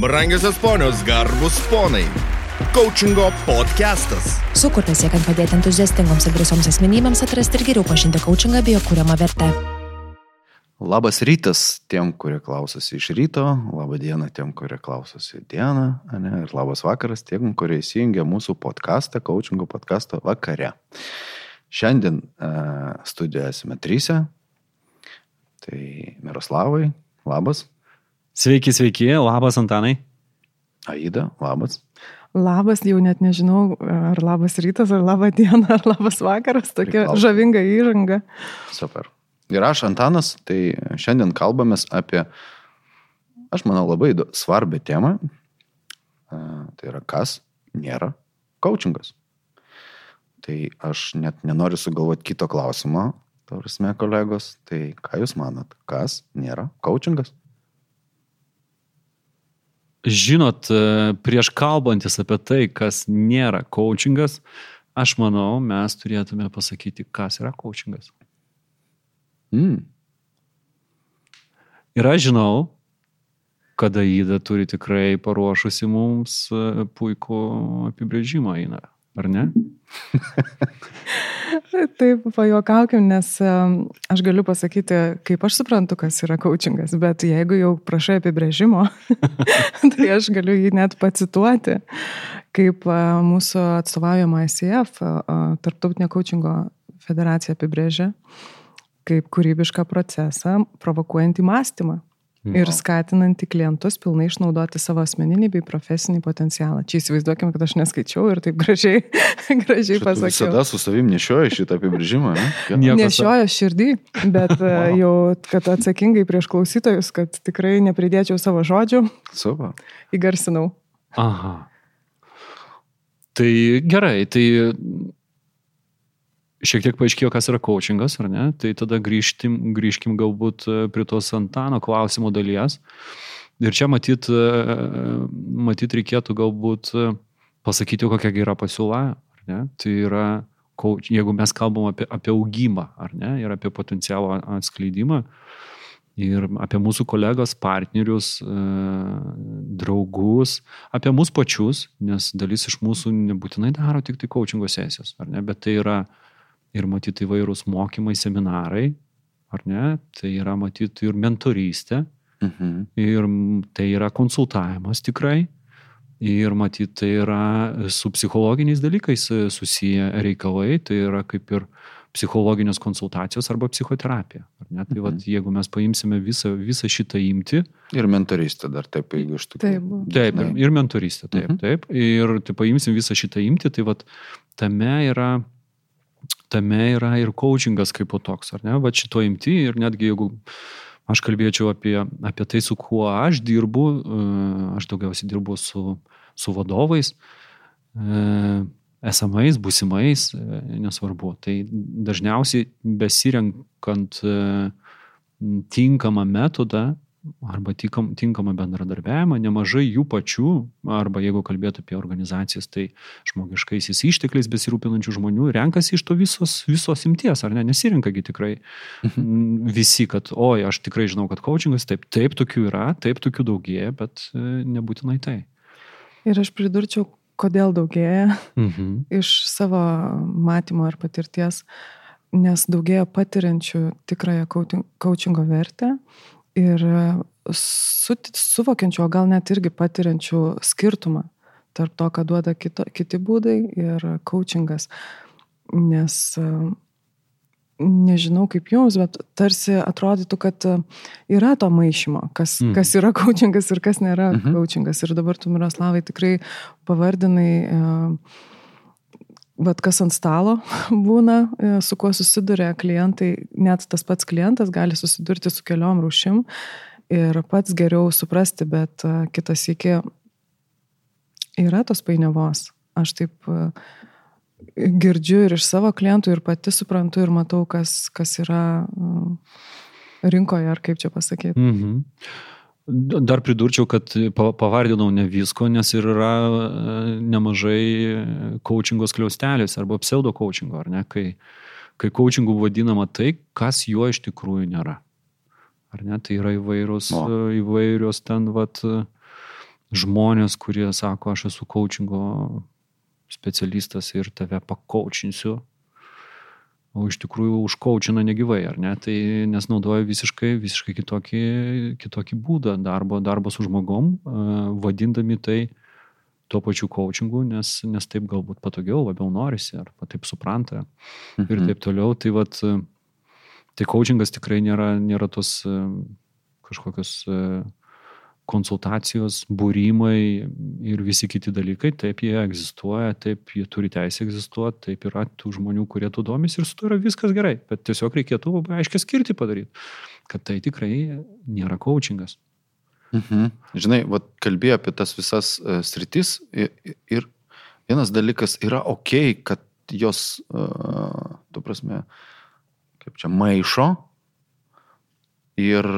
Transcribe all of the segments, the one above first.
Brangiosios ponios, garbus ponai. Coachingo podcastas. Sukurtas siekiant padėti entuziastingoms ir drąsioms asmenybėms atrasti ir geriau pažinti coachingą bei jo kūriamą vertę. Labas rytas tiem, kurie klausosi iš ryto, laba diena tiem, kurie klausosi dieną, ne, ir labas vakaras tiem, kurie įsijungia mūsų podcastą, coachingo podcastą vakare. Šiandien uh, studijoje esame trysia. Tai Miroslavai, labas. Sveiki, sveiki, labas Antanai. Aida, labas. Labas, jau net nežinau, ar labas rytas, ar labą dieną, ar labas vakaras, tokia Priklauso. žavinga įžanga. Super. Ir aš, Antanas, tai šiandien kalbamės apie, aš manau, labai svarbią temą. Tai yra, kas nėra coachingas. Tai aš net nenoriu sugalvoti kito klausimo, taurasme kolegos. Tai ką Jūs manot, kas nėra coachingas? Žinot, e, prieš kalbantis apie tai, kas nėra coachingas, aš manau, mes turėtume pasakyti, kas yra coachingas. Mm. Ir aš žinau, kad Aida turi tikrai paruošusi mums e, puikų apibrėžimą, Aina, ar ne? Taip, pajokaukim, nes aš galiu pasakyti, kaip aš suprantu, kas yra coachingas, bet jeigu jau prašai apibrėžimo, tai aš galiu jį net pacituoti, kaip a, mūsų atstovaujama ICF, a, a, Tarptautinė coachingo federacija apibrėžia, kaip kūrybišką procesą, provokuojantį mąstymą. Ir skatinantį klientus pilnai išnaudoti savo asmeninį bei profesinį potencialą. Čia įsivaizduokim, kad aš neskaičiau ir taip gražiai, gražiai pasakiau. visada su savim nešioji šitą apibrėžimą. Ne? Nešiojo širdį, bet e, jau, kad atsakingai prieš klausytojus, kad tikrai nepridėčiau savo žodžių, Super. įgarsinau. Aha. Tai gerai, tai šiek tiek paaiškėjo, kas yra coachingas, ar ne? Tai tada grįžtim, grįžkim galbūt e, prie tos Antano klausimo dalies. Ir čia matyt, e, matyt reikėtų galbūt e, pasakyti, kokia yra pasiūla, ar ne? Tai yra, coach- jeigu mes kalbam apie, apie augimą, ar ne? Ir apie potencialo atskleidimą. Ir apie mūsų kolegas, partnerius, e, draugus, apie mus pačius, nes dalis iš mūsų nebūtinai daro tik tai coachingo sesijas, ar ne? Bet tai yra ir matyti įvairūs mokymai, seminarai, ar ne? Tai yra matyti ir mentorystė, Mhm. ir tai yra konsultavimas tikrai. Ir matyti, tai yra su psichologiniais dalykais e, susiję reikalai, tai yra kaip ir psichologinės konsultacijos arba psichoterapija. ar Ne? Tai Mhm. vat, jeigu mes paimsime visą, visą šitą imti, Ir mentoristė dar taip, jeigu iš tikrųjų. Taip. Taip, ir mentoristė, taip, Mhm. taip. Ir tai paimsim visą šitą imti, tai vat, tame yra, tame yra ir coachingas kaip po toks, ar ne? Va šito imti ir netgi jeigu aš kalbėčiau apie, apie tai, su kuo aš dirbu, e, aš daugiausiai dirbu su, su vadovais, e, esamais, būsimais, e, nesvarbu. Tai dažniausiai besirenkant tinkamą metodą arba tinkam, tinkamą bendradarbiavimą, nemažai jų pačių, arba jeigu kalbėtų apie organizacijas, tai žmogiškaisiais ištekliais besirūpinančių žmonių renkasi iš to visos, visos imties, ar ne? Nesirinkagi tikrai mm, visi, kad, oi, aš tikrai žinau, kad coachingas, taip, taip tokių yra, taip tokių daugėja, bet e, nebūtinai tai. Ir aš pridurčiau, kodėl daugėja Mhm. iš savo matymo ir patirties, nes daugėja patiriančių tikrąją coaching- coachingo vertę ir su, suvokiančių, o gal net irgi patiriančių skirtumą tarp to, ką duoda kito, kiti būdai ir coachingas. Nes e, nežinau kaip jums, bet tarsi atrodytų, kad e, yra to maišymo, kas, mm. kas yra coachingas ir kas nėra Mhm. mhm. coachingas. Ir dabar tu, Miroslavai, tikrai pavardinai, e, vat kas ant stalo būna, e, su kuo susiduria klientai, net tas pats klientas gali susidurti su keliom rūšim ir pats geriau suprasti, bet e, kitas iki yra tos painiavos. Aš taip e, girdžiu ir iš savo klientų, ir pati suprantu, ir matau, kas, kas yra rinkoje, ar kaip čia pasakyti. Mhm. Dar pridurčiau, kad pa- pavardinau ne visko, nes ir yra e, nemažai coachingo skliaustelės arba pseudo coachingo, ar ne, kai, kai coachingu vadinama tai, kas juo iš tikrųjų nėra. Ar ne, tai yra įvairūs, O. įvairios ten, vat, žmonės, kurie sako, aš esu coachingo specialistas ir tave pakaučinsiu, o iš tikrųjų užkaučina negyvai, ar ne? Tai nes naudoja visiškai, visiškai kitokį, kitokį būdą darbo, darbo su žmogom, vadindami tai tuo pačiu coachingu, nes, nes taip galbūt patogiau, labiau norisi, ar taip supranta mhm. ir taip toliau. Tai, vat, tai coachingas tikrai nėra, nėra tos kažkokios konsultacijos, būrimai ir visi kiti dalykai, taip jie egzistuoja, taip jie turi teisę egzistuoti, taip yra tų žmonių, kurie tu domis ir su tuo yra viskas gerai, bet tiesiog reikėtų labai aiškiai skirti padaryti, kad tai tikrai nėra coachingas. Mhm. Žinai, vat, kalbėjai apie tas visas uh, sritis ir, ir vienas dalykas yra ok, kad jos, uh, tu prasme, kaip čia maišo ir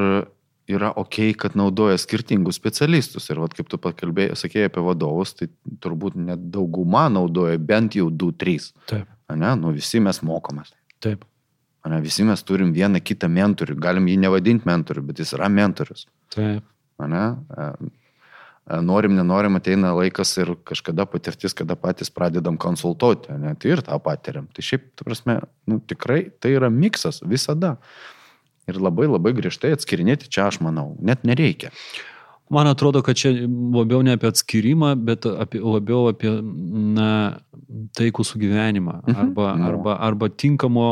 yra ok, kad naudoja skirtingus specialistus. Ir vat, kaip tu pakalbėjai, sakėjai apie vadovus, tai turbūt net dauguma naudoja bent jau 2-3. Taip. Ne, nu visi mes mokomės. Taip. Ne, visi mes turim vieną kitą mentorių, galim jį nevadinti mentoriu, bet jis yra mentorius. Taip. Ne? E, e, norim, nenorim, ateina laikas ir kažkada patirtis, kada patys pradedam konsultuoti, ne? tai ir tą patiriam. Tai šiaip, tu prasme, nu, tikrai tai yra miksas visada. Ir labai labai griežtai atskirinėti čia aš manau, net nereikia. Man atrodo, kad čia labiau ne apie atskirimą, bet apie, labiau apie na, taikų sugyvenimą mhm. arba, no. arba, arba tinkamo,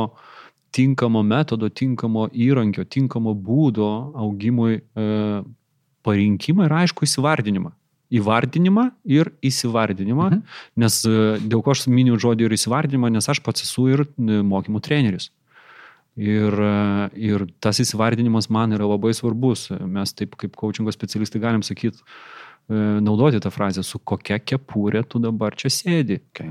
tinkamo metodo, tinkamo įrankio, tinkamo būdo augimui e, parinkimą ir aišku įsivardinimą. Įvardinimą ir įsivardinimą, mhm. nes e, dėl ko aš miniu žodį ir įsivardinimą, nes aš pats esu ir e, mokymų treneris. Ir, ir tas įsivardinimas man yra labai svarbus. Mes taip kaip coachingo specialistai galim sakyti, e, naudoti tą frazę, su kokia kepurė tu dabar čia sėdi. Okay.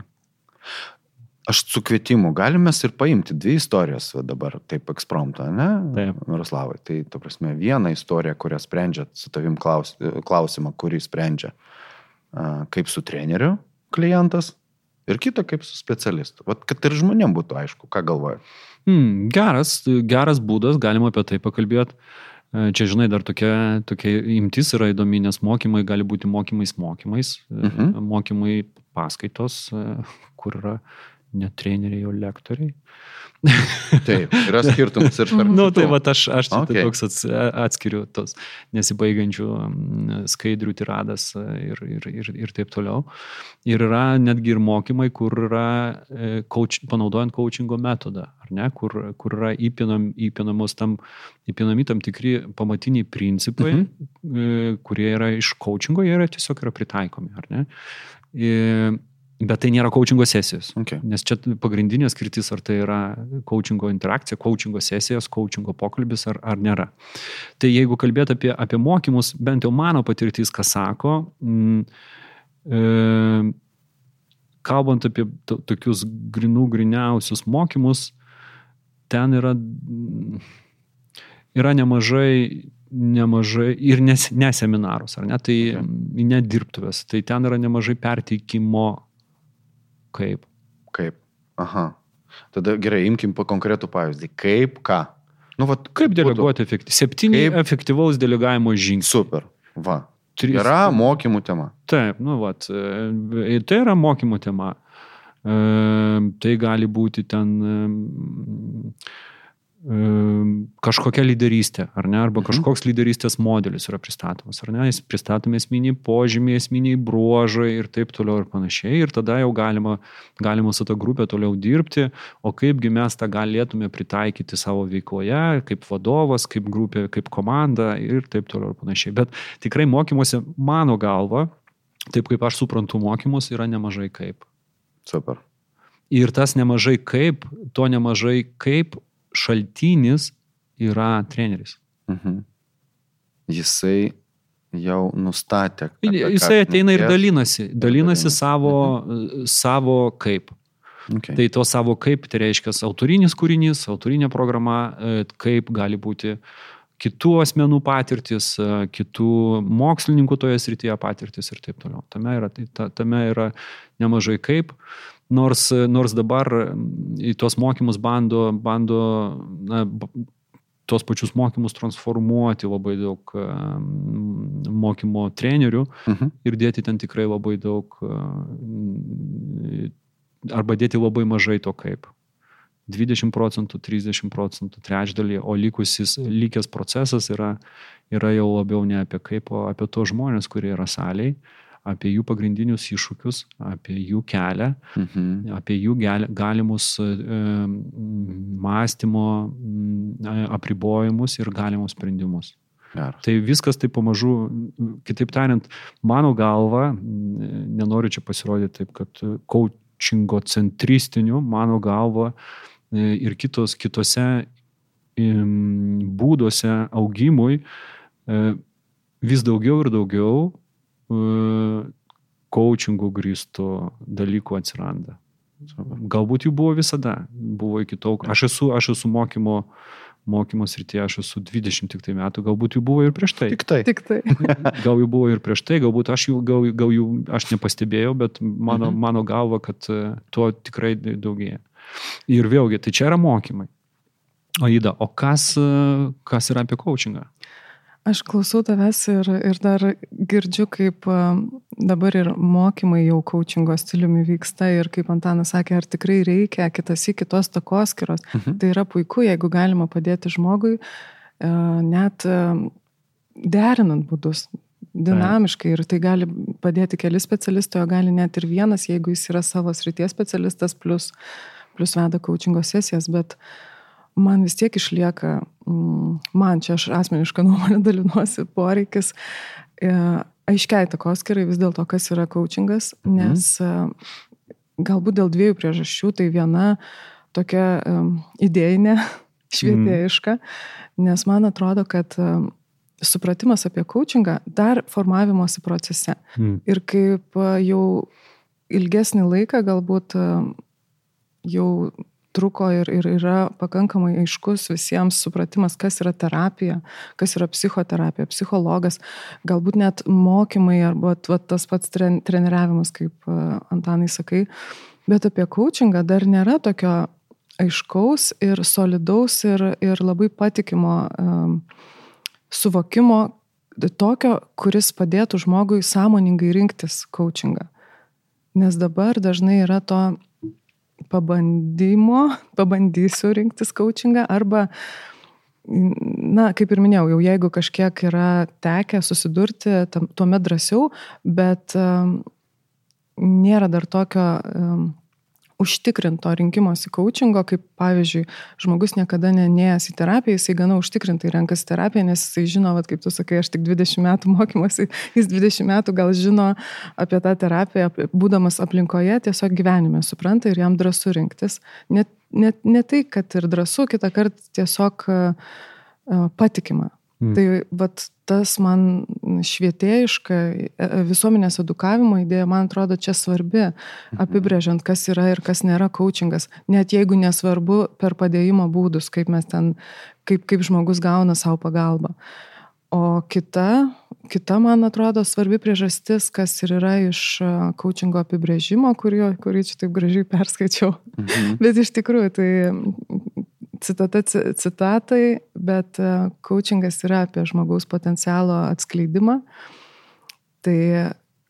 Aš su kvietimu galime ir paimti dvi istorijas dabar, taip ekspromptą, ne? Taip. Miroslavai, tai ta prasme viena istorija, kurią sprendžia su tavim klaus, klausimą, kurį sprendžia kaip su treneriu klientas ir kita kaip su specialistu. Vat, kad ir žmonėm būtų aišku, ką galvoja. Hmm, geras, geras būdas, galima apie tai pakalbėti. E, čia, žinai, dar tokia, tokia imtis yra įdomi, nes mokymai gali būti mokymais mokymais, e, mhm. mokymai paskaitos, e, kur yra ne treneriai, o lektoriai. Taip, yra skirtumas ir tarp. Na, nu, tai va, aš, aš okay. toks atskiriu tos nesibaigiančių skaidrių tiradas ir, ir, ir, ir taip toliau. Ir yra netgi ir mokymai, kur yra coach, panaudojant coachingo metodą, ar ne, kur, kur yra įpinam, įpinamos tam, įpinami tam tikri pamatiniai principai, mhm. kurie yra iš coachingo, jie yra tiesiog yra pritaikomi, ar ne. Ir, Bet tai nėra coachingo sesijos. Okay. Nes čia pagrindinė skirtis, ar tai yra coachingo interakcija, coachingo sesijos, coachingo pokalbis ar, ar nėra. Tai jeigu kalbėt apie, apie mokymus, bent jau mano patirtis, ką sako, mm, e, kalbant apie to, tokius grinų griniausius mokymus, ten yra, yra nemažai nemažai ir nes, ne seminarus, ar ne, tai ne dirbtuvės, tai ten yra nemažai perteikimo Kaip? Kaip? Aha. Tada gerai, imkim po konkretų pavyzdį. Kaip ką? Nu, vat, kaip deleguoti efektyviai? Septyni kaip... efektyvaus delegavimo žingsniai. Super. Va. Trys. Yra mokymų tema. Taip, nu, vat, e, tai yra mokymų tema. E, tai gali būti ten kažkokia lyderystė, ar ne, arba mhm. kažkoks lyderystės modelis yra pristatomas, ar ne, jis pristatomi esminiai požymiai, esminiai bruožai ir taip toliau ir panašiai, ir tada jau galima, galima su ta grupė toliau dirbti, o kaipgi mes tą galėtume pritaikyti savo veikloje, kaip vadovas, kaip grupė, kaip komanda ir taip toliau ir panašiai. Bet tikrai mokymuose, mano galva, taip kaip aš suprantu mokymus, yra nemažai kaip. Super. Ir tas nemažai kaip, to nemažai kaip šaltinis yra treneris. Mhm. Jisai jau nustatė. Jisai ateina ir dalinasi, dalinasi savo, mhm. savo kaip. Okay. Tai to savo kaip, tai reiškia autorinis kūrinys, autorinė programa, e, kaip gali būti kitų asmenų patirtis, e, kitų mokslininkų toje srityje patirtis ir taip toliau. Tame yra, tai, tame yra nemažai kaip. Uh, Nors, nors dabar į tuos mokymus bando, bando na, tos pačius mokymus transformuoti labai daug mokymo trenerių Mhm. ir dėti ten tikrai labai daug, e, arba dėti labai mažai to kaip. 20 procentų, 30 procentų, trečdalį, o likusis, likęs procesas yra, yra jau labiau ne apie kaip, o apie tos žmonės, kurie yra saliai, apie jų pagrindinius iššūkius, apie jų kelią, Mhm. apie jų gal- galimus e, mąstymo apribojimus ir galimus sprendimus. Geras. Tai viskas taip pamažu, kitaip tariant, mano galva, nenoriu čia pasirodyti taip, kad coachingo centristiniu, mano galva e, ir kitos, kitose būduose augimui e, vis daugiau ir daugiau coachingų grįstų dalykų atsiranda. Galbūt jų buvo visada, buvo iki tol. Aš esu, aš esu mokymo, mokymo srityje, aš esu 20 tik tai metų, galbūt jų buvo ir prieš tai. Tik tai. Tik tai. Gal jų buvo ir prieš tai, galbūt aš jų, gal, gal jų aš nepastebėjau, bet mano, Mhm. mano galva, kad e, to tikrai daugėja. Ir vėlgi, tai čia yra mokymai. O Ida, o kas, e, kas yra apie coachingą? Aš klausau tavęs ir, ir dar girdžiu, kaip dabar ir mokymai jau coachingo stiliumi vyksta ir kaip Antanas sakė, ar tikrai reikia kitas į kitos takoskiros. Mhm. Tai yra puiku, jeigu galima padėti žmogui net derinant būdus. Dinamiškai ir tai gali padėti keli specialistai, o gali net ir vienas, jeigu jis yra savo srities specialistas, plus, plus veda coachingo sesijas, bet man vis tiek išlieka, mm, man čia aš asmenišką nuomonę dalinuosi, poreikis e, aiškiai takoskirai vis dėlto, kas yra coachingas, nes e, galbūt dėl dviejų priežasčių, tai viena tokia e, idėjinė, švietėjiška, nes man atrodo, kad supratimas apie coachingą dar formavimosi procese. Mm. Ir kaip jau ilgesnį laiką galbūt jau truko ir, ir yra pakankamai aiškus visiems supratimas, kas yra terapija, kas yra psichoterapija, psichologas, galbūt net mokymai arba va, tas pats tren, treniravimas, kaip a, Antanai sakai. Bet apie coachingą dar nėra tokio aiškaus ir solidaus ir, ir labai patikimo um, suvokimo tokio, kuris padėtų žmogui sąmoningai rinktis coachingą. Nes dabar dažnai yra to pabandymo, pabandysiu rinktis coachingą arba, na, kaip ir minėjau, jau jeigu kažkiek yra tekę susidurti, tam, tuomet drąsiau, bet um, nėra dar tokio um, užtikrinto rinkimosi coachingo, kaip pavyzdžiui, žmogus niekada nenėjęs į terapiją, jisai gana užtikrintai renkasi terapiją, nes jisai žino, vat, kaip tu sakai, aš tik 20 metų mokymosi, jis 20 metų gal žino apie tą terapiją, būdamas aplinkoje, tiesiog gyvenime supranta ir jam drąsu rinktis. Net, net ne tai, kad ir drąsu, kitą kartą tiesiog uh, patikima. Mm. Tai vat, tas man švietėjiška e, visuomenės edukavimo idėja, man atrodo, čia svarbi, apibrėžiant, kas yra ir kas nėra coachingas. Net jeigu nesvarbu per padėjimo būdus, kaip mes ten, kaip, kaip žmogus gauna savo pagalbą. O kita, kita, man atrodo, svarbi priežastis, kas ir yra iš coachingo apibrėžimo, kurį, kurį čia taip gražiai perskaičiau. Mhm. Bet iš tikrųjų, tai citata citatai, bet coachingas yra apie žmogaus potencialo atskleidimą. Tai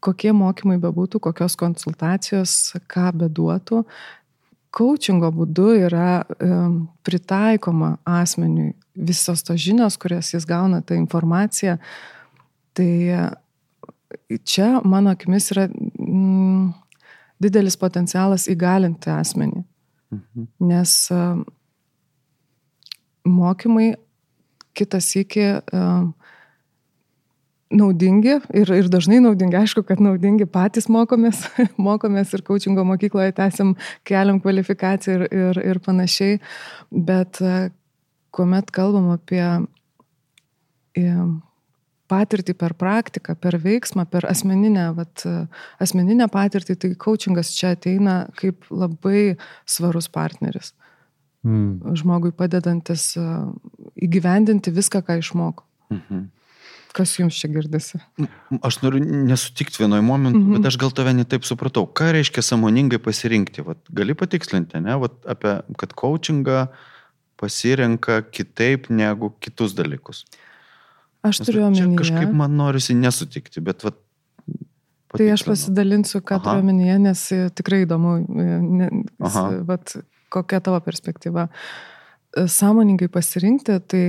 kokie mokymai bebūtų, kokios konsultacijos, ką beduotų, coachingo būdu yra um, pritaikoma asmeniui visos tos žinios, kurias jis gauna, ta informacija. Tai čia, mano akimis, yra mm, didelis potencialas įgalinti asmenį. Mhm. Nes mokymai kitas iki um, naudingi ir, ir dažnai naudingi, aišku, kad naudingi patys mokomės, mokomės ir coachingo mokykloje tęsim, keliam kvalifikaciją ir, ir, ir panašiai, bet uh, kuomet kalbam apie um, patirtį per praktiką, per veiksmą, per asmeninę, vat, asmeninę patirtį, tai coachingas čia ateina kaip labai svarus partneris mm. žmogui padedantis įgyvendinti viską, ką išmoko. Mhm. Kas jums čia girdisi? Aš noriu nesutikti vienoje momentu, mhm. bet aš gal tave netaip supratau. Ką reiškia samoningai pasirinkti? Vat, gali patikslinti, ne? Vat, apie, kad coachingą pasirenka kitaip negu kitus dalykus. Aš Nes turiu omenyje. Kažkaip man norisi nesutikti, bet vat, Tai aš pasidalinsiu, ką turiu omenyje, nes e, tikrai įdomu, e, ne, s- Aha. vat, kokia tavo perspektyva. E, Sąmoningai pasirinkti, tai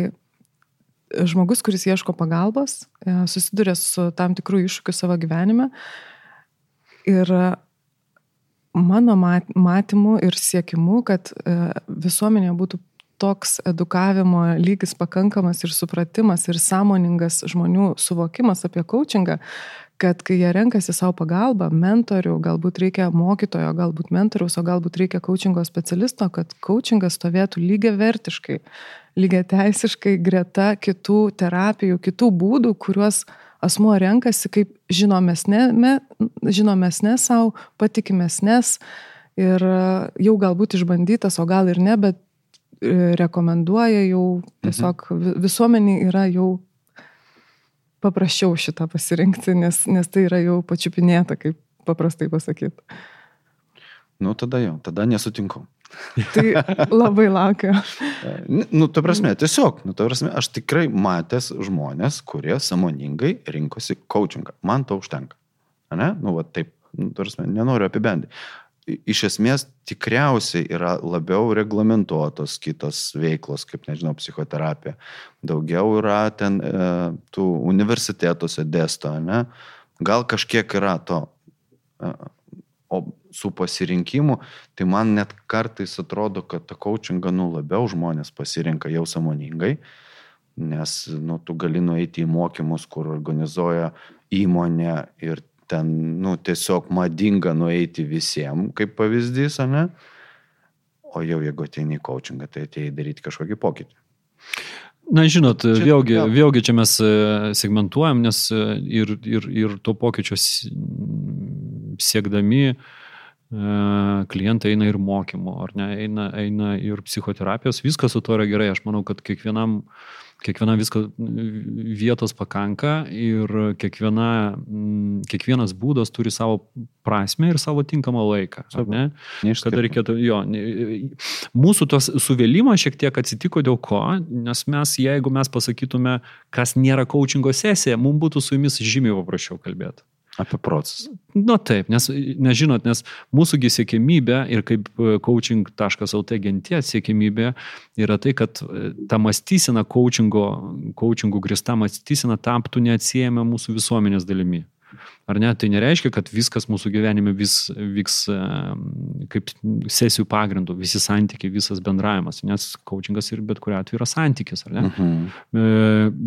žmogus, kuris ieško pagalbos, e, susiduria su tam tikrų iššūkių savo gyvenime. Ir e, mano mat- matymu ir siekimu, kad e, visuomenė būtų toks edukavimo lygis pakankamas ir supratimas ir sąmoningas žmonių suvokimas apie coachingą, kad kai jie renkasi savo pagalbą, mentorių, galbūt reikia mokytojo, galbūt mentoriaus, o galbūt reikia coachingo specialisto, kad coachingas stovėtų lygiai vertiškai, lygiai teisiškai greta kitų terapijų, kitų būdų, kuriuos asmuo renkasi kaip žinomesnė, žinomesnė savo, patikimesnės ir jau galbūt išbandytas, o gal ir ne, bet e, rekomenduoja jau tiesiog vi- visuomeniai yra jau paprasčiau šitą pasirinkti, nes, nes tai yra jau pačiupinėta, kaip paprastai pasakyti. Nu, tada jau, tada nesutinku. Tai labai laukiu. Nu, ta prasme, tiesiog, nu, ta prasme, aš tikrai matęs žmonės, kurie samoningai rinkosi coachingą. Man to užtenka. Ne? Nu, va taip, nu, ta prasme, nenoriu apibendrinti. Iš esmės, tikriausiai yra labiau reglamentuotos kitos veiklos, kaip, nežinau, psichoterapija. Daugiau yra ten e, tų universitetuose dėsto, ne? Gal kažkiek yra to. E, o su pasirinkimu, tai man net kartais atrodo, kad tą coachingą nu labiau žmonės pasirinka jau samoningai, nes nu, tu gali nueiti į mokymus, kur organizuoja įmonė ir ten nu, tiesiog madinga nueiti visiems, kaip pavyzdys, ne? O jau jeigu ateini į coachingą, tai atėjai daryti kažkokį pokytį. Na, žinot, Čia- vėlgi, jo. vėlgi čia mes e, segmentuojam, nes e, ir, ir, ir to pokyčio siekdami e, klientai eina ir mokymo, ar ne, eina, eina ir psichoterapijos, viskas su to yra gerai. Aš manau, kad kiekvienam, kiekvienam visko vietos pakanka ir kiekviena, m, kiekvienas būdas turi savo prasme ir savo tinkamą laiką. Ne? Kada reikėtų, jo, mūsų tos suvėlimas šiek tiek atsitiko dėl ko, nes mes, jeigu mes pasakytume, kas nėra coachingo sesija, mums būtų su jumis žymiai paprasčiau kalbėti. Apie procesą. Na taip, nes, nežinot, nes mūsųgi siekimybė ir kaip e, coaching.lt genties siekimybė yra tai, kad e, ta mąstysena coachingo, coachingų grįsta mąstysena taptų neatsiejama mūsų visuomenės dalimi. Ar ne? Tai nereiškia, kad viskas mūsų gyvenime vis, vyks kaip sesijų pagrindų, visi santykiai, visas bendravimas, nes coachingas ir bet kuriu atveju yra santykis, ar ne? Mhm. E,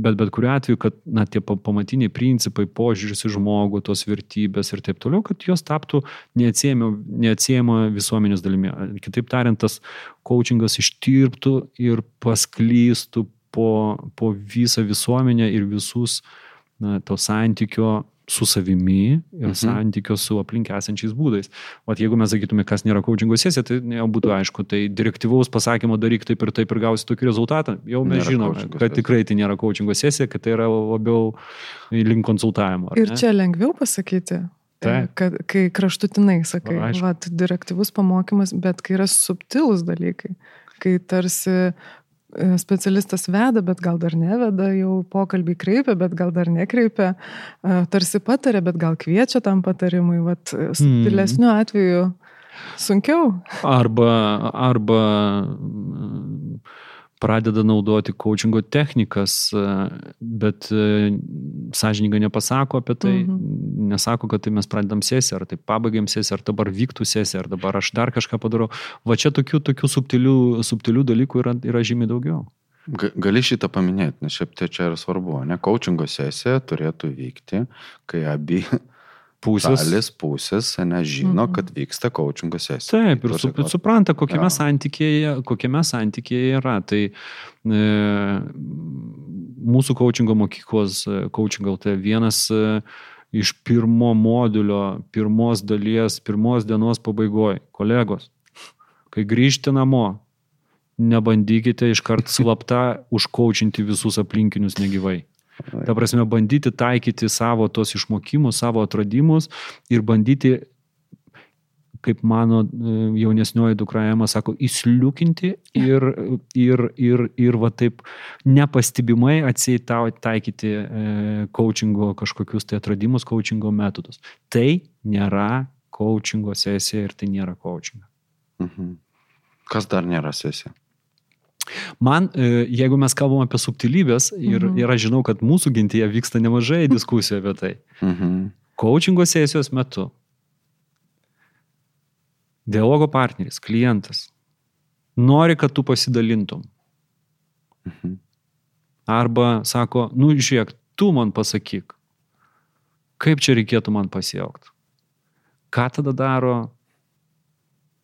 Bet bet kuriu atveju, kad na, tie pa- pamatiniai principai, požiūris į žmogų, tos vertybės ir taip toliau, kad jos taptų neatsiejama visuomenės dalimi. Kitaip tariant, tas coachingas ištirptų ir pasklystų po, po visą visuomenę ir visus na, to santykio su savimi ir mhm. santykio su aplink esančiais būdais. O jeigu mes sakytume, kas nėra coachingo sesija, tai jau būtų aišku, tai direktyvaus pasakymo daryk taip ir taip ir gausi tokį rezultatą. Jau mes Nėra žinome, kad tikrai tai nėra coachingo sesija, kad tai yra labiau link konsultavimo. ar Ir ne? čia lengviau pasakyti, e, Taip. kad, kai kraštutinai sakai, vat, direktyvus pamokymas, bet kai yra subtilus dalykai, kai tarsi specialistas veda, bet gal dar neveda, jau pokalbį kreipia, bet gal dar nekreipia, e, tarsi patarė, bet gal kviečia tam patarimui, vat, e, subtilesniu atveju sunkiau. Arba, arba pradeda naudoti coachingo technikas, e, bet e, sąžininkai nepasako apie tai, Mhm. nesako, kad tai mes pradedam sesiją, ar tai pabaigiam sesiją, ar dabar vyktų sesija, ar dabar aš dar kažką padarau. Va čia tokių, tokių subtilių, subtilių dalykų yra, yra žymiai daugiau. Ga- Gali šitą paminėti, nes šiaip tai čia yra svarbu, ne? Coachingo sesija turėtų vykti, kai abi Pusės. šalis pusės, ne, žino, Mhm. kad vyksta coachingo sesija. Taip, ir Tai tuose- supranta, kokiame Jo. santykėje, kokiame santykėje yra. Tai e, mūsų coachingo mokyklos, e, coachingo LT vienas e, iš pirmo modulio, pirmos dalies, pirmos dienos pabaigoje, kolegos, kai grįžti namo, nebandykite iškart slapta užkaučinti visus aplinkinius negyvai. Ta prasme, bandyti taikyti savo tos išmokymus, savo atradimus ir bandyti kaip mano e, jaunesnioji dukra Ema sako, įsliukinti ir, ir, ir, ir va taip nepastebimai atsiai tau taikyti e, coachingo kažkokius tai atradimus, coachingo metodus. Tai nėra coachingo sesija ir tai nėra coachingas. Mhm. Kas dar nėra sesija? Man, e, jeigu mes kalbam apie subtilybės ir, Mhm. ir aš žinau, kad mūsų gentyje vyksta nemažai diskusijų apie tai. Mhm. Coachingo sesijos metu dialogo partneris, klientas nori, kad tu pasidalintum. Mhm. Arba sako, nu žiūrėk, tu man pasakyk, kaip čia reikėtų man pasielgti. Ką tada daro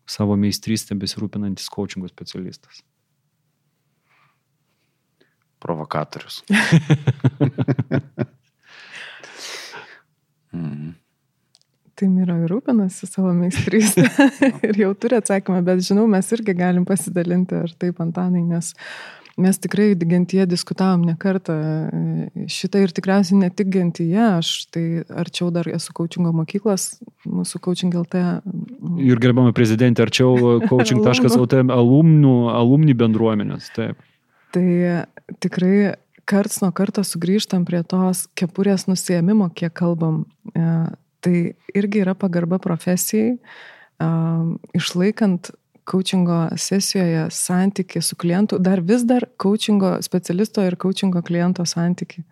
savo meistrystę besirūpinantis coachingo specialistas? Provokatorius. Mhm. Tai Mira ir rūpinasi savo meistrystę ir jau turi atsakymą, bet žinau, mes irgi galim pasidalinti ar taip, Antanai, nes mes tikrai gentyje diskutavom ne kartą šitą ir tikriausiai ne tik gentyje, aš tai arčiau dar esu coachingo mokyklos, mūsų coaching LT. mm, Ir gerbama prezidentė, arčiau coaching.lt alumnų, alumni bendruomenės. Taip. Tai tikrai karts nuo karto sugrįžtam prie tos kepurės nusėmimo, kiek kalbam. E, Tai irgi yra pagarba profesijai, e, išlaikant coachingo sesijoje santyki su klientu, dar vis dar coachingo specialisto ir coachingo kliento santyki.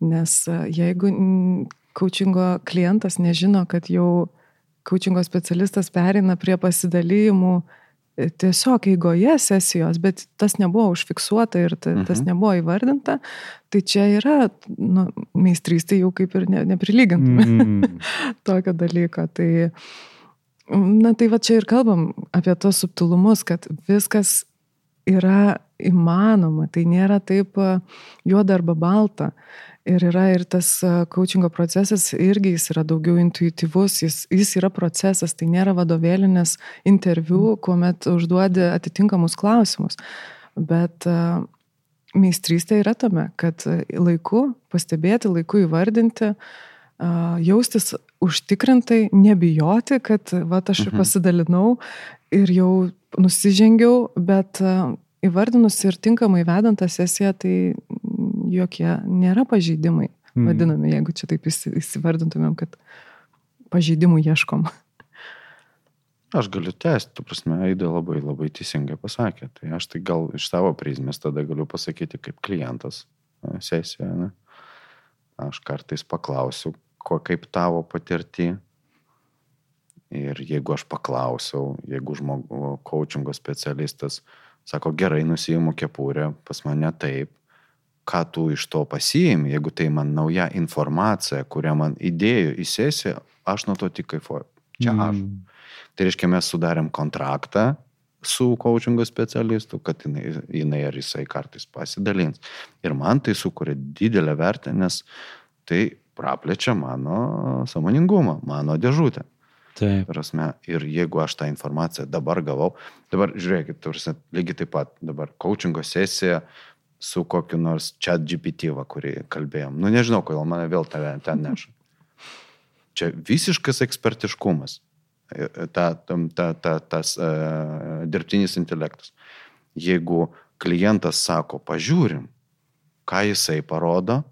Nes e, jeigu coachingo klientas nežino, kad jau coachingo specialistas perina prie pasidalyjimų e, tiesiog eigoje sesijos, bet tas nebuvo užfiksuota ir ta, tas Mhm. nebuvo įvardinta, tai čia yra nu, meistrystė jau kaip ir ne, neprilygintume Mm. tokio dalyko. Tai, na tai va čia ir kalbam apie tos subtilumus, kad viskas yra įmanoma, tai nėra taip juoda arba balta. Ir yra ir tas coachingo procesas, irgi jis yra daugiau intuityvus, jis, jis yra procesas, tai nėra vadovėlinės interviu, kuomet užduodi atitinkamus klausimus. Bet a, meistrystė yra tame, kad laiku pastebėti, laiku įvardinti, a, jaustis užtikrintai, nebijoti, kad va, aš ir Mhm. pasidalinau ir jau nusižengiau, bet įvardinus ir tinkamai vedant tą sesiją, tai jokie nėra pažeidimai Mm. vadinami, jeigu čia taip įsi- įsivardintumėm, kad pažeidimų ieškom. Aš galiu tęsti, tu prasme, Aida labai labai teisingai pasakė. Tai aš tai gal iš savo prizmės tada galiu pasakyti kaip klientas sesijoje. Ne? Aš kartais paklausiu, ko kaip tavo patirti. Ir jeigu aš paklausiau, jeigu žmogus, coachingo specialistas sako, gerai, nusijimu kepurę, pas mane taip, ką tu iš to pasiimi, jeigu tai man nauja informacija, kurią man įdėjo į sesiją, aš nuo to tik kaifuoju. Čia aš. Mm. Tai reiškia, mes sudarėm kontraktą su coachingo specialistu, kad jinai, jinai ar jisai kartais pasidalins. Ir man tai sukuria didelę vertę, nes tai praplečia mano samoningumą, mano dėžutę. Taip. Prasme, ir jeigu aš tą informaciją dabar gavau, dabar žiūrėkit, tarsi, lygiai taip pat dabar coachingo sesija su kokiu nors chat GPT, va, kurį kalbėjom. Nu nežinau, kodėl mane vėl tave ten neša. Čia visiškas ekspertiškumas. E, Ta, tam- ta, ta, tas uh, dirbtinis intelektas. Jeigu klientas sako, pažiūrim, ką jisai parodo,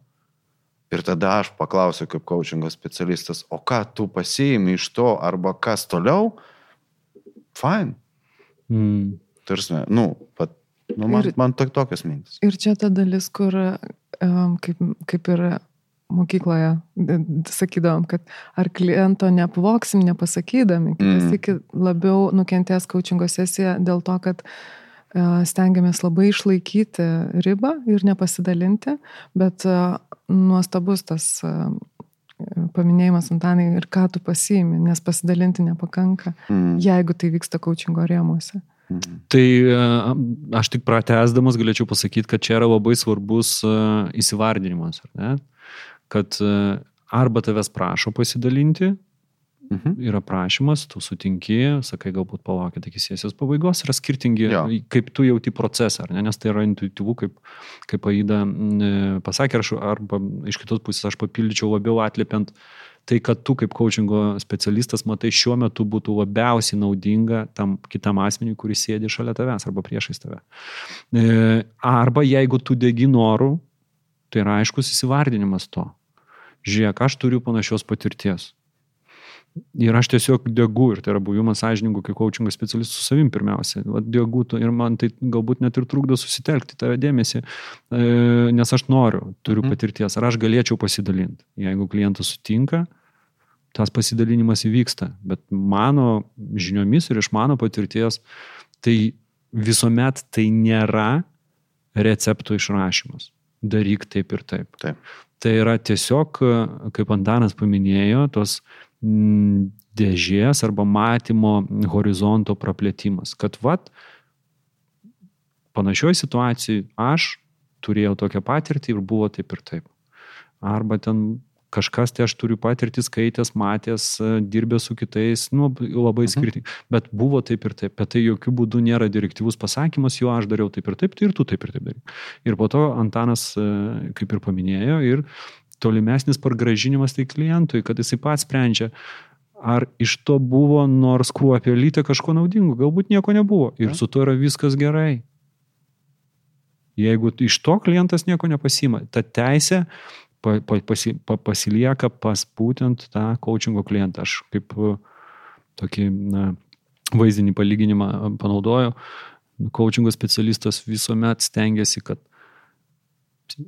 ir tada aš paklausiu kaip coachingo specialistas, o ką tu pasiimi iš to, arba kas toliau, fine. Mm. Tarsi, nu, pat, nu man, Ir- man to, tokios mintis. Ir čia ta dalis, kur kaip, kaip ir mokykloje sakydavom, kad ar kliento neapvoksim nepasakydami, kitas Mm. iki labiau nukentės coachingo sesija dėl to, kad uh, stengiamės labai išlaikyti ribą ir nepasidalinti, bet uh, nuostabus tas uh, paminėjimas Antanai ir ką tu pasiimi, nes pasidalinti nepakanka, Mm. jeigu tai vyksta coachingo rėmuose. Mm. Tai e, aš tik pratesdamas galėčiau pasakyti, kad čia yra labai svarbus e, įsivardinimas, ar ne? Kad e, arba tavęs prašo pasidalinti, Mhm. yra prašymas, tu sutinki, sakai, galbūt palaukit iki sesijos pabaigos, yra skirtingi, Jo. kaip tu jauti procesą, ar ne? nes tai yra intuityvu, kaip, kaip Aida pasakė, aš, arba iš kitos pusės aš papildyčiau labiau atliepiant tai, kad tu kaip coachingo specialistas matai šiuo metu būtų labiausiai naudinga tam kitam asmeniui, kuris sėdi šalia tavęs arba priešais tave. E, arba jeigu tu degi norų, tai yra aiškus įsivardinimas to. Žiūrėk, aš turiu panašios patirties. Ir aš tiesiog degu, ir tai yra buvimas sąžininkų, kaip coachingo specialistų su savim pirmiausia. Vat degu, ir man tai galbūt net ir trukdo susitelkti tave dėmesį, e, nes aš noriu, turiu Mhm. patirties. Ar aš galėčiau pasidalinti? Jeigu klientas sutinka, tas pasidalinimas įvyksta. Bet mano žiniomis ir iš mano patirties, tai visuomet tai nėra receptų išrašymas. Daryk taip ir taip. Taip. Tai yra tiesiog, kaip Antanas paminėjo, tos dėžės arba matymo horizonto praplėtimas. Kad vat, panašioj situacijai aš turėjau tokią patirtį ir buvo taip ir taip. Arba ten kažkas tai aš turiu patirtį skaitęs, matęs, e, dirbęs su kitais, nu, labai Mhm. skirtingai. Bet buvo taip ir taip. Bet tai jokių būdų nėra direktyvus pasakymas, jo aš dariau taip ir taip, tai ir tu taip ir taip darai. Ir po to Antanas, e, kaip ir paminėjo, ir tolimesnis pargražinimas tai klientui, kad jisai pats sprendžia, ar iš to buvo nors kruopelytė kažko naudingo, galbūt nieko nebuvo. Ir su to yra viskas gerai. Jeigu iš to klientas nieko nepasima, ta teisė pa, pa, pasi, pa, pasilieka pas būtent tą coachingo klientą. Aš kaip e, tokį na, vaizdinį palyginimą e, panaudoju, coachingo specialistas visuomet stengiasi, kad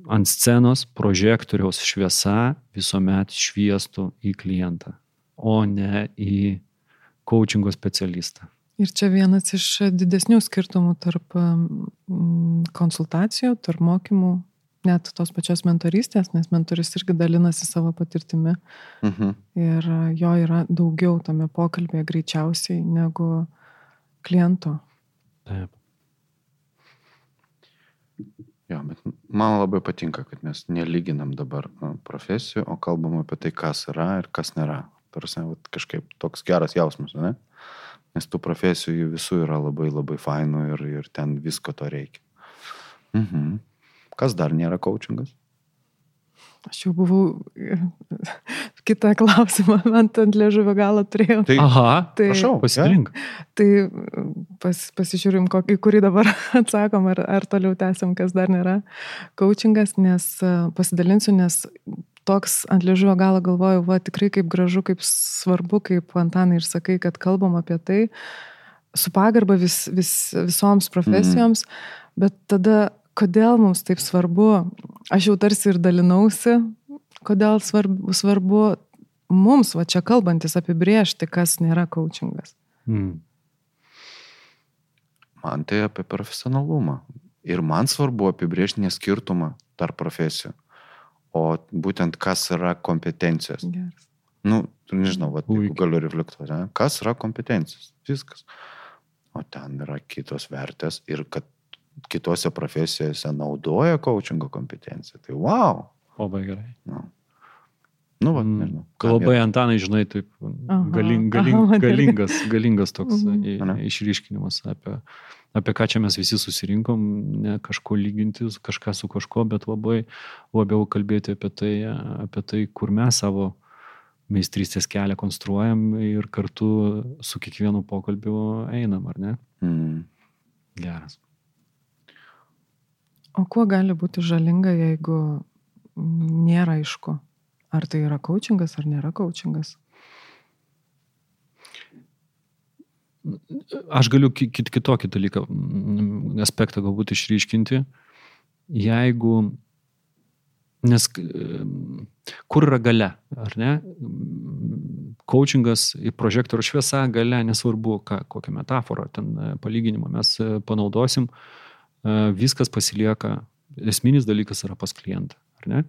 ant scenos projektoriaus šviesa visuomet šviestų į klientą, o ne į coachingo specialistą. Ir čia vienas iš didesnių skirtumų tarp konsultacijų, tarp mokymų, net tos pačios mentorystės, nes mentoris irgi dalinasi savo patirtimi Mhm. ir jo yra daugiau tame pokalbėje greičiausiai negu kliento. Taip. Jo, bet man labai patinka, kad mes nelyginam dabar profesijų, o kalbam apie tai, kas yra ir kas nėra. Tarsi, kažkaip toks geras jausmas, ne? Nes tų profesijų jų visų yra labai labai fainų ir, ir ten visko to reikia. Mhm. Kas dar nėra coachingas? Aš jau buvau kitą klausimą, man ant liežuvio galo turėjau. Tai Aha, Tai- prašau, pasidalink. Tai pas, pasižiūrim, kokį, kurį dabar atsakom, ar, ar toliau tęsiam, kas dar nėra coachingas, nes e, pasidalinsiu, nes toks ant liežuvio galo galvoju, va tikrai kaip gražu, kaip svarbu, kaip Antanai ir sakai, kad kalbam apie tai su pagarba vis, vis, visoms profesijoms, mm. bet tada kodėl mums taip svarbu, aš jau tarsi ir dalinausi, kodėl svarbu, svarbu mums, va čia kalbantis, apibriežti, kas nėra coachingas. Mm. man tai apie profesionalumą. Ir man svarbu apibriežti neskirtumą tarp profesijų. O būtent kas yra kompetencijos. Geras. Nu, nežinau, va, galiu reflektuoti, ne? kas yra kompetencijos. Viskas. O ten yra kitos vertės ir kad kitose profesijose naudoja coachingo kompetenciją. Tai wow. Labai gerai. Nu, nu va, Mm, nežinau. Labai Antanai, žinai, taip Aha, galing, aha, galing, man irgi. galingas, galingas toks Mhm. i- išryškinimas apie, apie ką čia mes visi susirinkom, ne kažko lyginti, kažką su kažko, bet labai labiau kalbėti apie tai, apie tai kur mes savo meistrystės kelią konstruojam ir kartu su kiekvienu pokalbiu einam, ar ne? Mm. Geras. O kuo gali būti žalinga, jeigu nėra aišku, ar tai yra coachingas ar nėra coachingas? Aš galiu ki- kit, kitokį dalyką, mm, aspektą galbūt išryškinti. Jeigu, nes mm, kur yra gale, ar ne? Coachingas į prožektorių šviesa gale, nesvarbu, ką, kokią metaforą, ten e, palyginimą mes e, panaudosim, e, viskas pasilieka, esminis dalykas yra pas klientą, ar ne?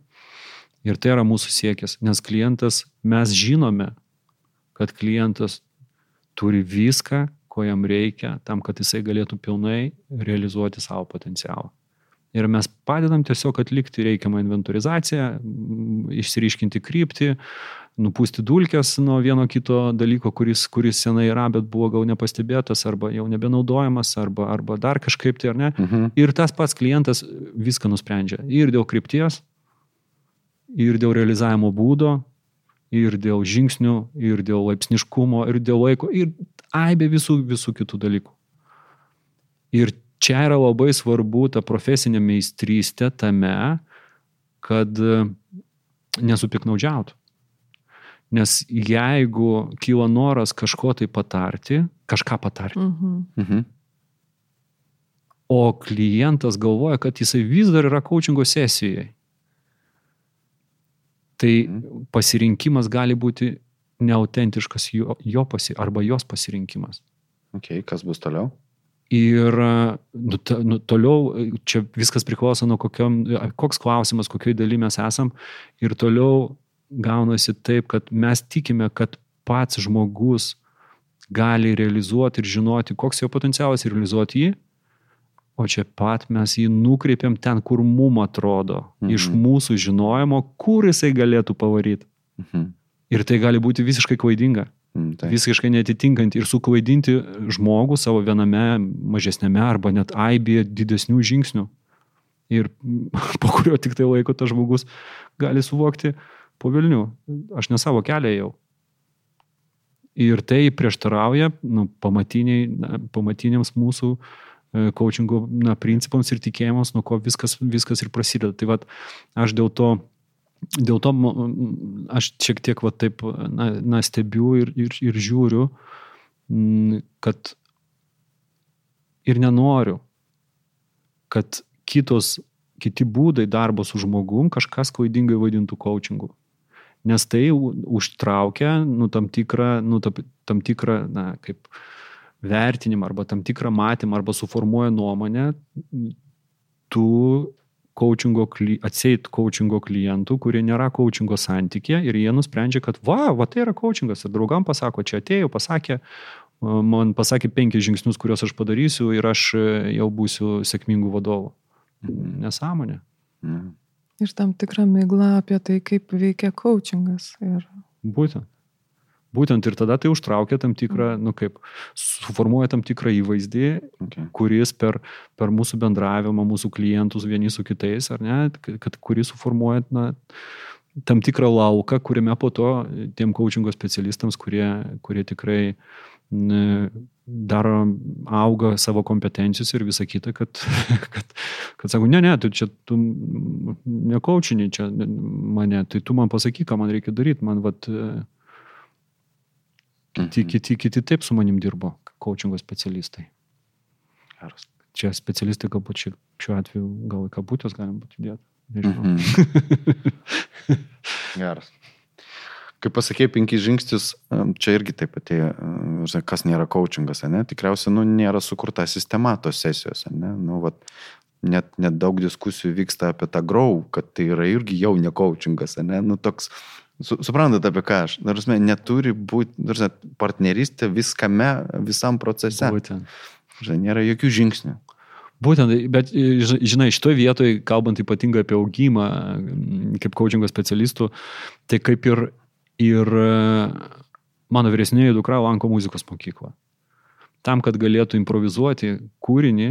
Ir tai yra mūsų siekis, nes klientas, mes žinome, kad klientas turi viską, ko jam reikia, tam, kad jisai galėtų pilnai realizuoti savo potencialą. Ir mes padedam tiesiog atlikti reikiamą inventorizaciją, mm, išsiriškinti kryptį, nupūsti dulkes nuo vieno kito dalyko, kuris, kuris senai yra, bet buvo gal nepastebėtas, arba jau nebenaudojamas, arba, arba dar kažkaip tai, ar ne. Mhm. Ir tas pats klientas viską nusprendžia. Ir dėl krypties, ir dėl realizavimo būdo, ir dėl žingsnių, ir dėl laipsniškumo, ir dėl laiko, ir aibė visų, visų kitų dalykų. Ir čia yra labai svarbu ta profesinė meistrystė tame, kad nesupiknaudžiautų. Nes jeigu kyla noras kažko tai patarti, kažką patarti, Mhm. Mhm. o klientas galvoja, kad jisai vis dar yra coachingo sesijoje, tai pasirinkimas gali būti neautentiškas jo, jo pasi, arba jos pasirinkimas. Ok, kas bus toliau? Ir nu, ta, nu, toliau čia viskas priklauso nuo kokiam, koks klausimas, kokioj daly mes esam. Ir toliau gaunasi taip, kad mes tikime, kad pats žmogus gali realizuoti ir žinoti, koks jo potencialas ir realizuoti jį. O čia pat mes jį nukreipiam ten, kur mum atrodo, mhm. iš mūsų žinojimo, kur jisai galėtų pavaryti. Mhm. Ir tai gali būti visiškai klaidinga tai. visiškai netitinkant ir suklaidinti žmogų savo viename mažesnėme arba net aibėje didesnių žingsnių. Ir po kurio tik tai laiko tas žmogus gali suvokti po Vilnių, aš ne savo kelią jau. Ir tai prieštarauja nu, pamatiniams mūsų e, coachingo na, principams ir tikėjimams, nuo ko viskas, viskas ir prasideda. Tai vad, aš dėl to dėl to aš šiek tiek va taip, na, na stebiu ir, ir, ir žiūriu, kad ir nenoriu, kad kitos, kiti būdai darbo su žmogum kažkas klaidingai vadintų coachingu. Nes tai užtraukia, nu, tam tikrą, nu, tam, tam tikrą, na, kaip vertinimą arba tam tikrą matymą arba suformuoja nuomonę tų coachingo, atseit coachingo klientų, kurie nėra coachingo santykė ir jie nusprendžia, kad va, va tai yra coachingas ir draugam pasako, čia atėjau, pasakė, man pasakė penkis žingsnius, kuriuos aš padarysiu ir aš e, jau būsiu sėkmingų vadovų. Nesąmonė. Mhm. Ir tam tikrą miglą apie tai, kaip veikia coachingas. Ir Būtent. Būtent ir tada tai užtraukia tam tikrą, nu kaip, suformuoja tam tikrą įvaizdį, Okay. kuris per, per mūsų bendravimą, mūsų klientus vieni su kitais, ar ne, kad, kuris suformuoja na, tam tikrą lauką, kuriame po to tiem coachingo specialistams, kurie, kurie tikrai daro, auga savo kompetencijus ir visa kita, kad, kad, kad sako, ne, ne, tu čia tu ne coachiniai čia mane, tai tu man pasakyk, ką man reikia daryti, man vat, kiti, kiti, kiti taip su manim dirbo, coachingo specialistai. Geras. Čia specialistai galbūt ši- šiuo atveju gal į kabutės galim būti dėti. Mhm. Geras. Kaip pasakėjai, penkis žingsnius, em, čia irgi taip atėjo, kas nėra coachingas, ne? Tikriausiai, nu, nėra sukurta sistema tos sesijos, ne? Nu, vat, net, net daug diskusijų vyksta apie tą grau, kad tai yra irgi jau ne coachingas, ne? Nu, toks, su, suprantat apie ką aš, nors neturi būti, partnerystė viskame, visam procese. Būtent. Žinai, nėra jokių žingsnių. Būtent, bet ž- žinai, šitoje vietoje, kalbant ypatingai apie augimą kaip coachingo specialistų, tai kaip ir, ir e, mano vyresnėji dukra lanko muzikos mokyklą. Tam, kad galėtų improvizuoti kūrinį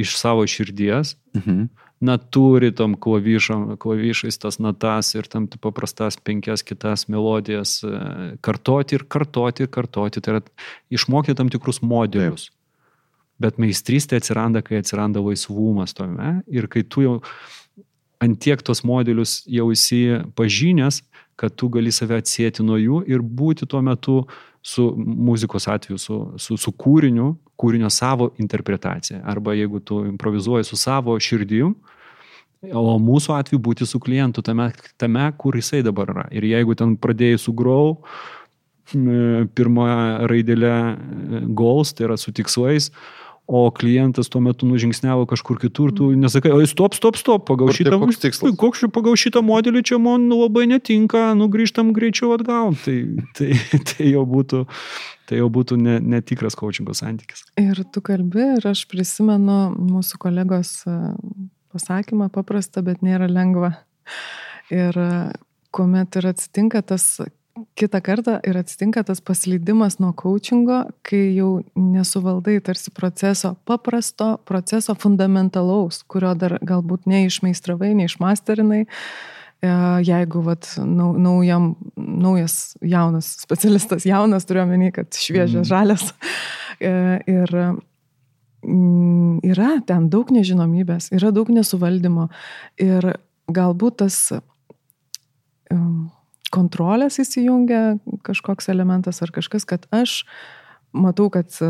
iš savo širdies, Mhm. na, turi tom klavišom, klavišais tas natas ir tam paprastas penkias kitas melodijas e, kartoti ir kartoti ir kartoti. Tai yra išmokti tam tikrus modelius. Taip. Bet meistrystė atsiranda, kai atsiranda laisvumas tome ir kai tu jau antiek tos modelius jau esi pažinęs, kad tu gali save atsėti nuo jų ir būti tuo metu su muzikos atveju, su, su, su kūriniu, kūrinio savo interpretacija. Arba jeigu tu improvizuoji su savo širdim, o mūsų atveju būti su klientu tame, tame, kur jisai dabar yra. Ir jeigu ten pradėjai su grau, m, pirmą raidelę e, goals, tai yra su tikslais, o klientas tuo metu nužingsniavo kažkur kitur, tu nesakai, oi, stop, stop, stop, pagal šitą, koks tikslas? koks čia pagal šitą modelį čia man labai netinka, nugrįžtam greičiau atgal. Tai, tai, tai jau būtų, tai jau būtų ne, netikras coachingo santykis. Ir tu kalbi, ir aš prisimenu mūsų kolegos e, pasakymą, paprasta, bet nėra lengva. Ir e, kuomet ir atsitinka tas kitą kartą ir atsitinka tas paslydimas nuo coachingo, kai jau nesuvaldai tarsi proceso, paprasto proceso fundamentalaus, kurio dar galbūt neišmeistravai, neišmasterinai. e, jeigu vat, nau, naujam, naujas jaunas specialistas, jaunas turiu omeny, kad šviežias, žalias. E, ir mm, yra ten daug nežinomybės, yra daug nesuvaldymo ir galbūt tas um, kontrolės įsijungia kažkoks elementas ar kažkas, kad aš matau, kad e,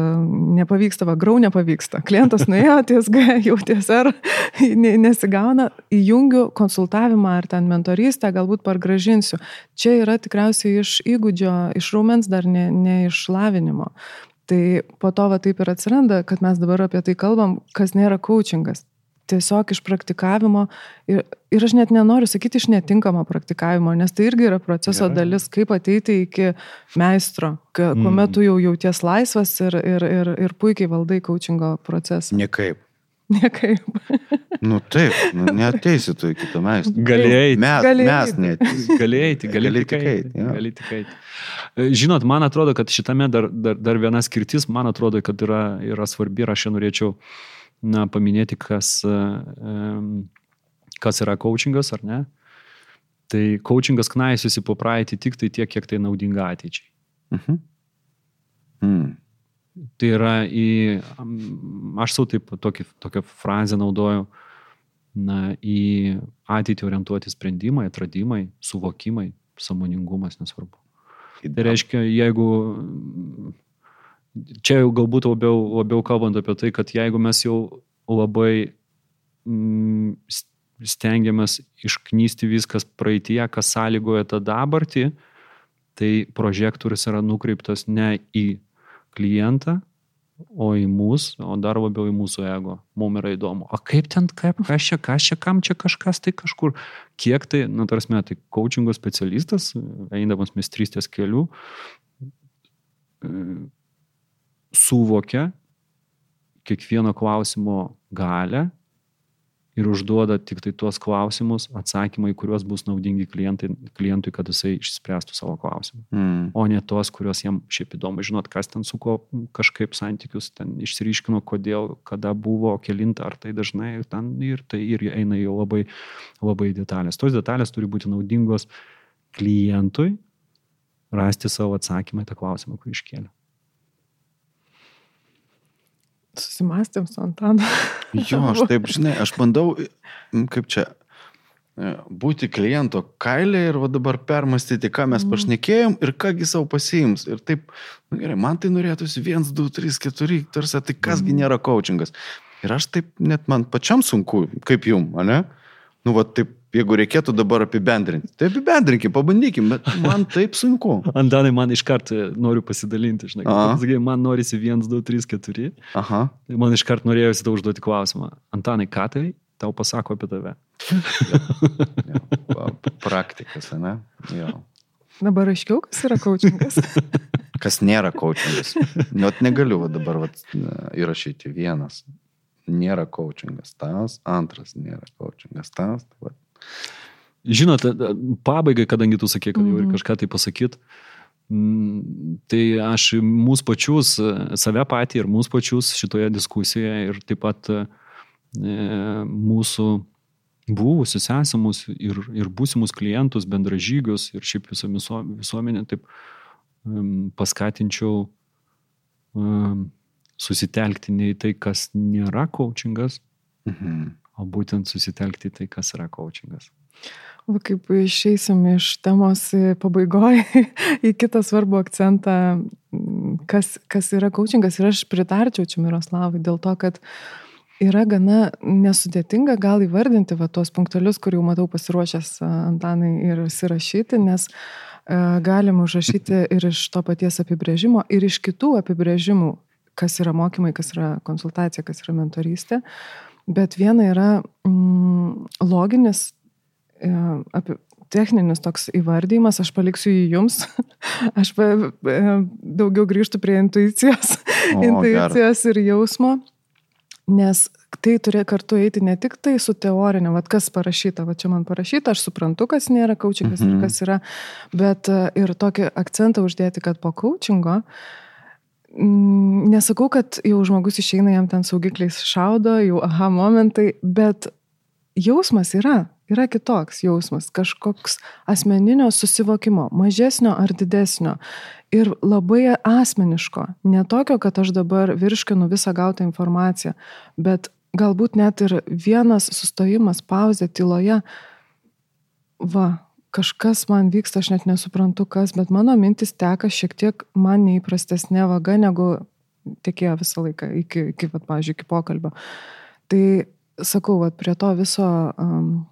nepavyksta, va, grau nepavyksta. Klientas nuėjo ties G, jau ties R, nesigauna, įjungiu konsultavimą ar ten mentorystę, galbūt pargražinsiu. Čia yra tikriausiai iš įgūdžio, iš raumens dar ne, ne iš lavinimo. Tai po to va taip ir atsiranda, kad mes dabar apie tai kalbam, kas nėra coachingas tiesiog iš praktikavimo ir, ir aš net nenoriu sakyti iš netinkamo praktikavimo, nes tai irgi yra proceso Gerai. dalis, kaip ateiti iki meistro, ka, mm. kuomet tu jau jauties laisvas ir, ir, ir, ir puikiai valdai coachingo procesą. Niekaip. Niekaip. Nu taip, nu, neteisi tu iki to meistro. Galėjai. Mes, Galėjai. mes net. Galėjai, gali Gali tikrai. tikėt, jo. Gali tikrai. Žinot, man atrodo, kad šitame dar, dar, dar viena skirtis, man atrodo, kad yra, yra svarbi ir aš čia norėčiau na, paminėti, kas, e, kas yra coachingas ar ne. Tai coachingas knaisiusi po praeitį tik tai tiek, kiek tai naudinga ateičiai. Mhm. Mm. Tai yra į, aš savo taip tokį, tokią frazę naudoju, na, į ateitį orientuoti sprendimai, atradimai, suvokimai, samoningumas, nesvarbu. Tai reiškia, jeigu čia jau galbūt labiau, labiau kalbant apie tai, kad jeigu mes jau labai mm, stengiamės išknysti viskas praeitie, kas sąlygoja tą dabartį, tai prožektorius yra nukreiptas ne į klientą, o į mus, o dar labiau į mūsų ego. Mums yra įdomu. O kaip ten, kaip, kas čia, kas čia, kam čia kažkas tai kažkur, kiek tai, nu, tarsi, tai coachingo specialistas, eindamas mistrystės keliu, suvokia kiekvieno klausimo galę ir užduoda tik tai tuos klausimus, atsakymai, kuriuos bus naudingi klientai, klientui, kad jisai išspręstų savo klausimą. Mm. O ne tuos, kuriuos jam šiaip įdomu, žinot, kas ten su kuo kažkaip santykius ten išsiriškino, kodėl, kada buvo, kelinta, ar tai dažnai ir ten ir tai ir eina jau labai, labai detalės. Tos detalės turi būti naudingos klientui rasti savo atsakymą į tą klausimą, kurį iškėlė. Susimastėm su Antanu. Jo, aš taip, žinai, aš bandau, kaip čia, e, būti kliento kailė ir va dabar permastyti, ką mes pašnekėjom ir kągi savo pasiims. Ir taip, nu gerai, man tai norėtųsi 1, 2, 3, 4, tarsi, tai kasgi nėra coachingas. Ir aš taip, net man pačiam sunku, kaip jum, ne? Nu, va taip, jeigu reikėtų dabar apibendrinti, tai apibendrinkim, pabandykim, bet man taip sunku. Antanai, man iškart e, noriu pasidalinti, žinai, Aha. sakai, man norisi 1, 2, 3, 4. Aha. Man iškart norėjosi tau užduoti klausimą. Antanai, ką tai tau pasako apie tave? Jo, pa- praktikas, ne? Jo. Dabar aiškiau, kas yra coachingas. Kas nėra coachingas. Net negaliu va dabar va, įrašyti vienas. Nėra coachingas tas, antras nėra coachingas tas. tai Va. Žinote, pabaigai, kadangi tu sakė, kad jau Mhm. ir kažką tai pasakyt, mm, tai aš mūsų pačius, save patį ir mūsų pačius šitoje diskusijoje ir taip pat e, mūsų buvusius, esamus ir, ir būsimus klientus, bendražygius ir šiaip visą visuomenę taip paskatinčiau susitelkti ne į tai, kas nėra coachingas, Mhm. O būtent susitelkti į tai, kas yra coachingas. Va kaip išeisim iš temos pabaigoje į kitą svarbų akcentą, kas, kas yra coachingas. Ir aš pritarčiau čia Miroslavui dėl to, kad yra gana nesudėtinga gal įvardinti va tuos punktelius, kur jau matau pasiruošęs Antanai ir įsirašyti, nes galim užrašyti ir iš to paties apibrėžimo, ir iš kitų apibrėžimų, kas yra mokymai, kas yra konsultacija, kas yra mentorystė. Bet viena yra mm, loginis e, apie techninis toks įvardymas, aš paliksiu jį jums. Aš pa, e, daugiau grįžtu prie intuicijos, O, intuicijos ir jausmo, nes tai turi kartu eiti ne tik tai su teorinė, vad kas parašyta, va čia man parašyta, aš suprantu, kas nėra coachingas mhm. Ir kas yra, bet e, ir tokį akcentą uždėti, kad po coachingo mm, nesakau, kad jau žmogus išeina, jam ten saugikliais šaudo, jau aha momentai, bet jausmas yra. yra kitoks jausmas, kažkoks asmeninio susivokimo, mažesnio ar didesnio. Ir labai asmeniško. Ne tokio, kad aš dabar virškinu visą gautą informaciją, bet galbūt net ir vienas sustojimas, pauzė, tyloje. Va, kažkas man vyksta, aš net nesuprantu kas, bet mano mintis teka šiek tiek man neįprastesnė vaga, negu tekėjo visą laiką iki, iki vat, pavyzdžiui, iki pokalbio. Tai sakau, vat, prie to viso um,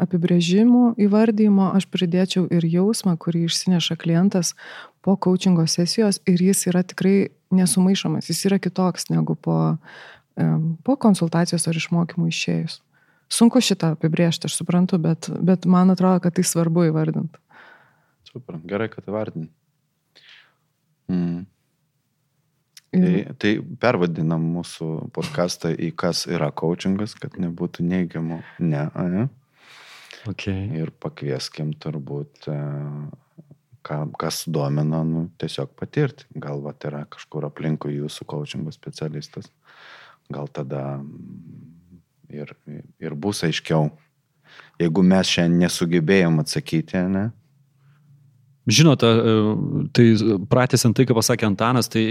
apibrėžimų įvardymo aš pridėčiau ir jausmą, kurį išsineša klientas po coachingo sesijos ir jis yra tikrai nesumaišomas, jis yra kitoks negu po, um, po konsultacijos ar išmokymų išėjus. Sunku šitą apibrėžti, aš suprantu, bet, bet man atrodo, kad tai svarbu įvardinti. Super, gerai, kad įvardinti. Mm. Tai, tai pervadinam mūsų podcastą į kas yra coachingas, kad nebūtų neigiamų ne. ne? Okay. Ir pakvieskim turbūt, e, ką, kas domina, nu, tiesiog patirti. Gal va yra kažkur aplinkui jūsų coachingo specialistas. Gal tada ir, ir bus aiškiau. Jeigu mes šiandien nesugebėjom atsakyti, ne? Žinote, tai pratęsiant tai, ką pasakė Antanas, tai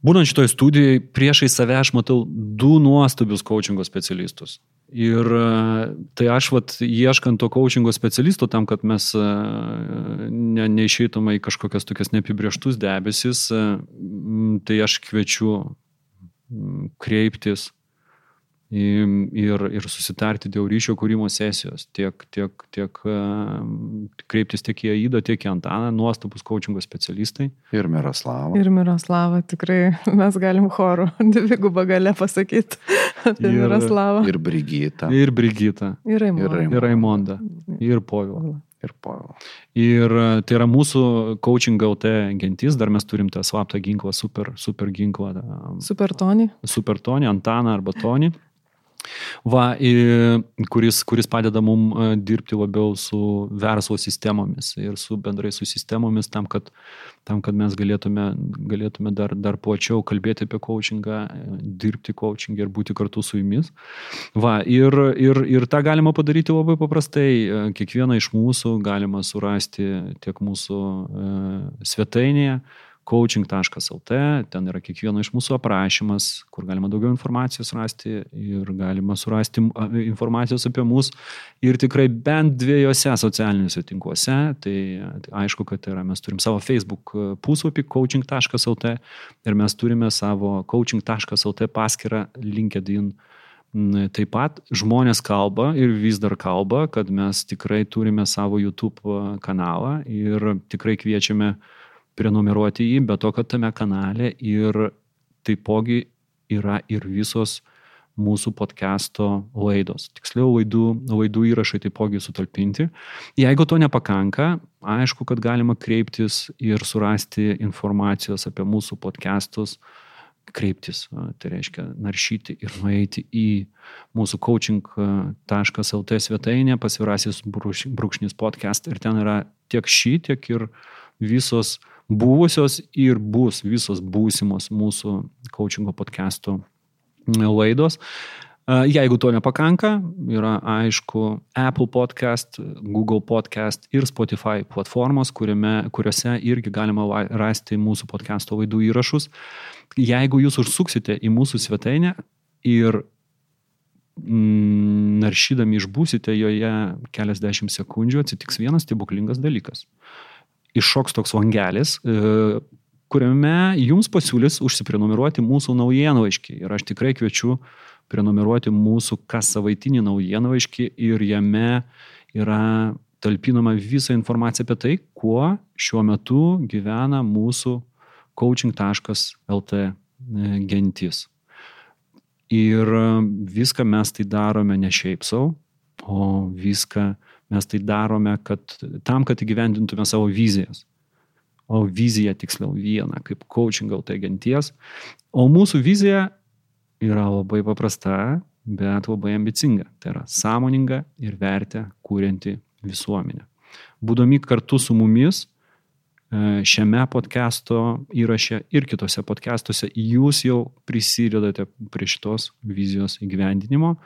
būnant šitoje studijoje, priešai save aš matau du nuostabius coachingo specialistus. Ir tai aš, vat, ieškant to coachingo specialisto tam, kad mes ne, neišeitume į kažkokias tokias neapibrieštus debesis, tai aš kviečiu kreiptis ir, ir susitarti dėl ryšio kūrimo sesijos, tiek, tiek, tiek kreiptis tiek į Aidą, tiek į Antaną, nuostabus coachingo specialistai. Ir Miroslavą. Ir Miroslavą tikrai mes galim chorų dvigubą galę pasakyti apie ir, Miroslavą. Ir Brigitą. Ir Brigitą. Ir Raimondą. Ir Raimondą. Ir Povilą. Ir Povilą. Ir tai yra mūsų coaching LT gentis, dar mes turim tą slaptą ginklą, super, super ginklą. Super Tony. Super Tony, Antaną arba Tony. Va, kuris, kuris padeda mums e, dirbti labiau su verslo sistemomis ir su bendrai su sistemomis tam, kad, tam, kad mes galėtume, galėtume dar, dar plačiau kalbėti apie coachingą, e, dirbti coachingą ir būti kartu su jumis. Va, ir, ir, ir tą galima padaryti labai paprastai. E, kiekvieną iš mūsų galima surasti tiek mūsų svetainėje, coaching.lt, ten yra kiekvieno iš mūsų aprašymas, kur galima daugiau informacijos rasti ir galima surasti informacijos apie mus ir tikrai bent dviejose socialiniuose tinkluose. Tai, tai aišku, kad yra, mes turim savo Facebook puslapį coaching.lt ir mes turime savo coaching.lt paskirtą LinkedIn. Taip pat žmonės kalba ir vis dar kalba, kad mes tikrai turime savo YouTube kanalą ir tikrai kviečiame uh, prenumeruoti jį, bet to, kad tame kanale ir taipogi yra ir visos mūsų podcast'o laidos. Tiksliau, laidų, laidų įrašai taipogi sutalpinti. Jeigu to nepakanka, aišku, kad galima kreiptis ir surasti informacijos apie mūsų podcastus, kreiptis, tai reiškia naršyti ir nueiti į mūsų coaching.lt svetainę, pasvirasis brūkšnis podcast ir ten yra tiek šį, tiek ir visos buvusios ir bus visos būsimos mūsų coachingo podcastų laidos. Jeigu to nepakanka, yra aišku Apple podcast, Google podcast ir Spotify platformos, kuriame, kuriuose irgi galima rasti mūsų podcast'o laidų įrašus. Jeigu jūs užsuksite į mūsų svetainę ir mm, naršydami išbūsite joje keliasdešimt sekundžių, atsitiks vienas stebuklingas dalykas iššoks toks vangelis, e, kuriame jums pasiūlys užsiprenumeruoti mūsų naujienlaiškį. Ir aš tikrai kviečiu prenumeruoti mūsų kas savaitinį naujienlaiškį ir jame yra talpinama visa informacija apie tai, kuo šiuo metu gyvena mūsų coaching.lt e, gentis. Ir viską mes tai darome ne šiaip savo, o viską Mes tai darome kad, tam, kad įgyvendintume savo vizijas. O vizija tiksliau viena, kaip coaching LT genties. O mūsų vizija yra labai paprasta, bet labai ambicinga. Tai yra sąmoninga ir vertę kūrinti visuomenę. Būdami kartu su mumis e, šiame podcast'o įraše ir kitose podcast'uose jūs jau prisidedate prie šitos vizijos įgyvendinimo.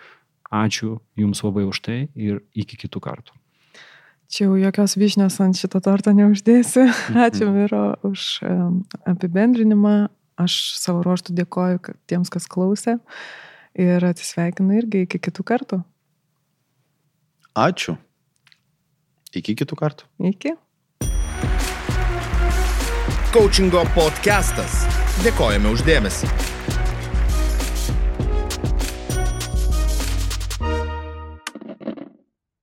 Ačiū Jums labai už tai ir iki kitų kartų. Čia jau jokios vyšnios ant šito torto neuždėsiu. Ačiū Miro už apibendrinimą. Aš savo ruoštų dėkoju tiems, kas klausė. Ir atsisveikinu irgi iki kitų kartų. Ačiū. Iki kitų kartų. Iki. Coachingo podcastas. Dėkojame uždėmesi.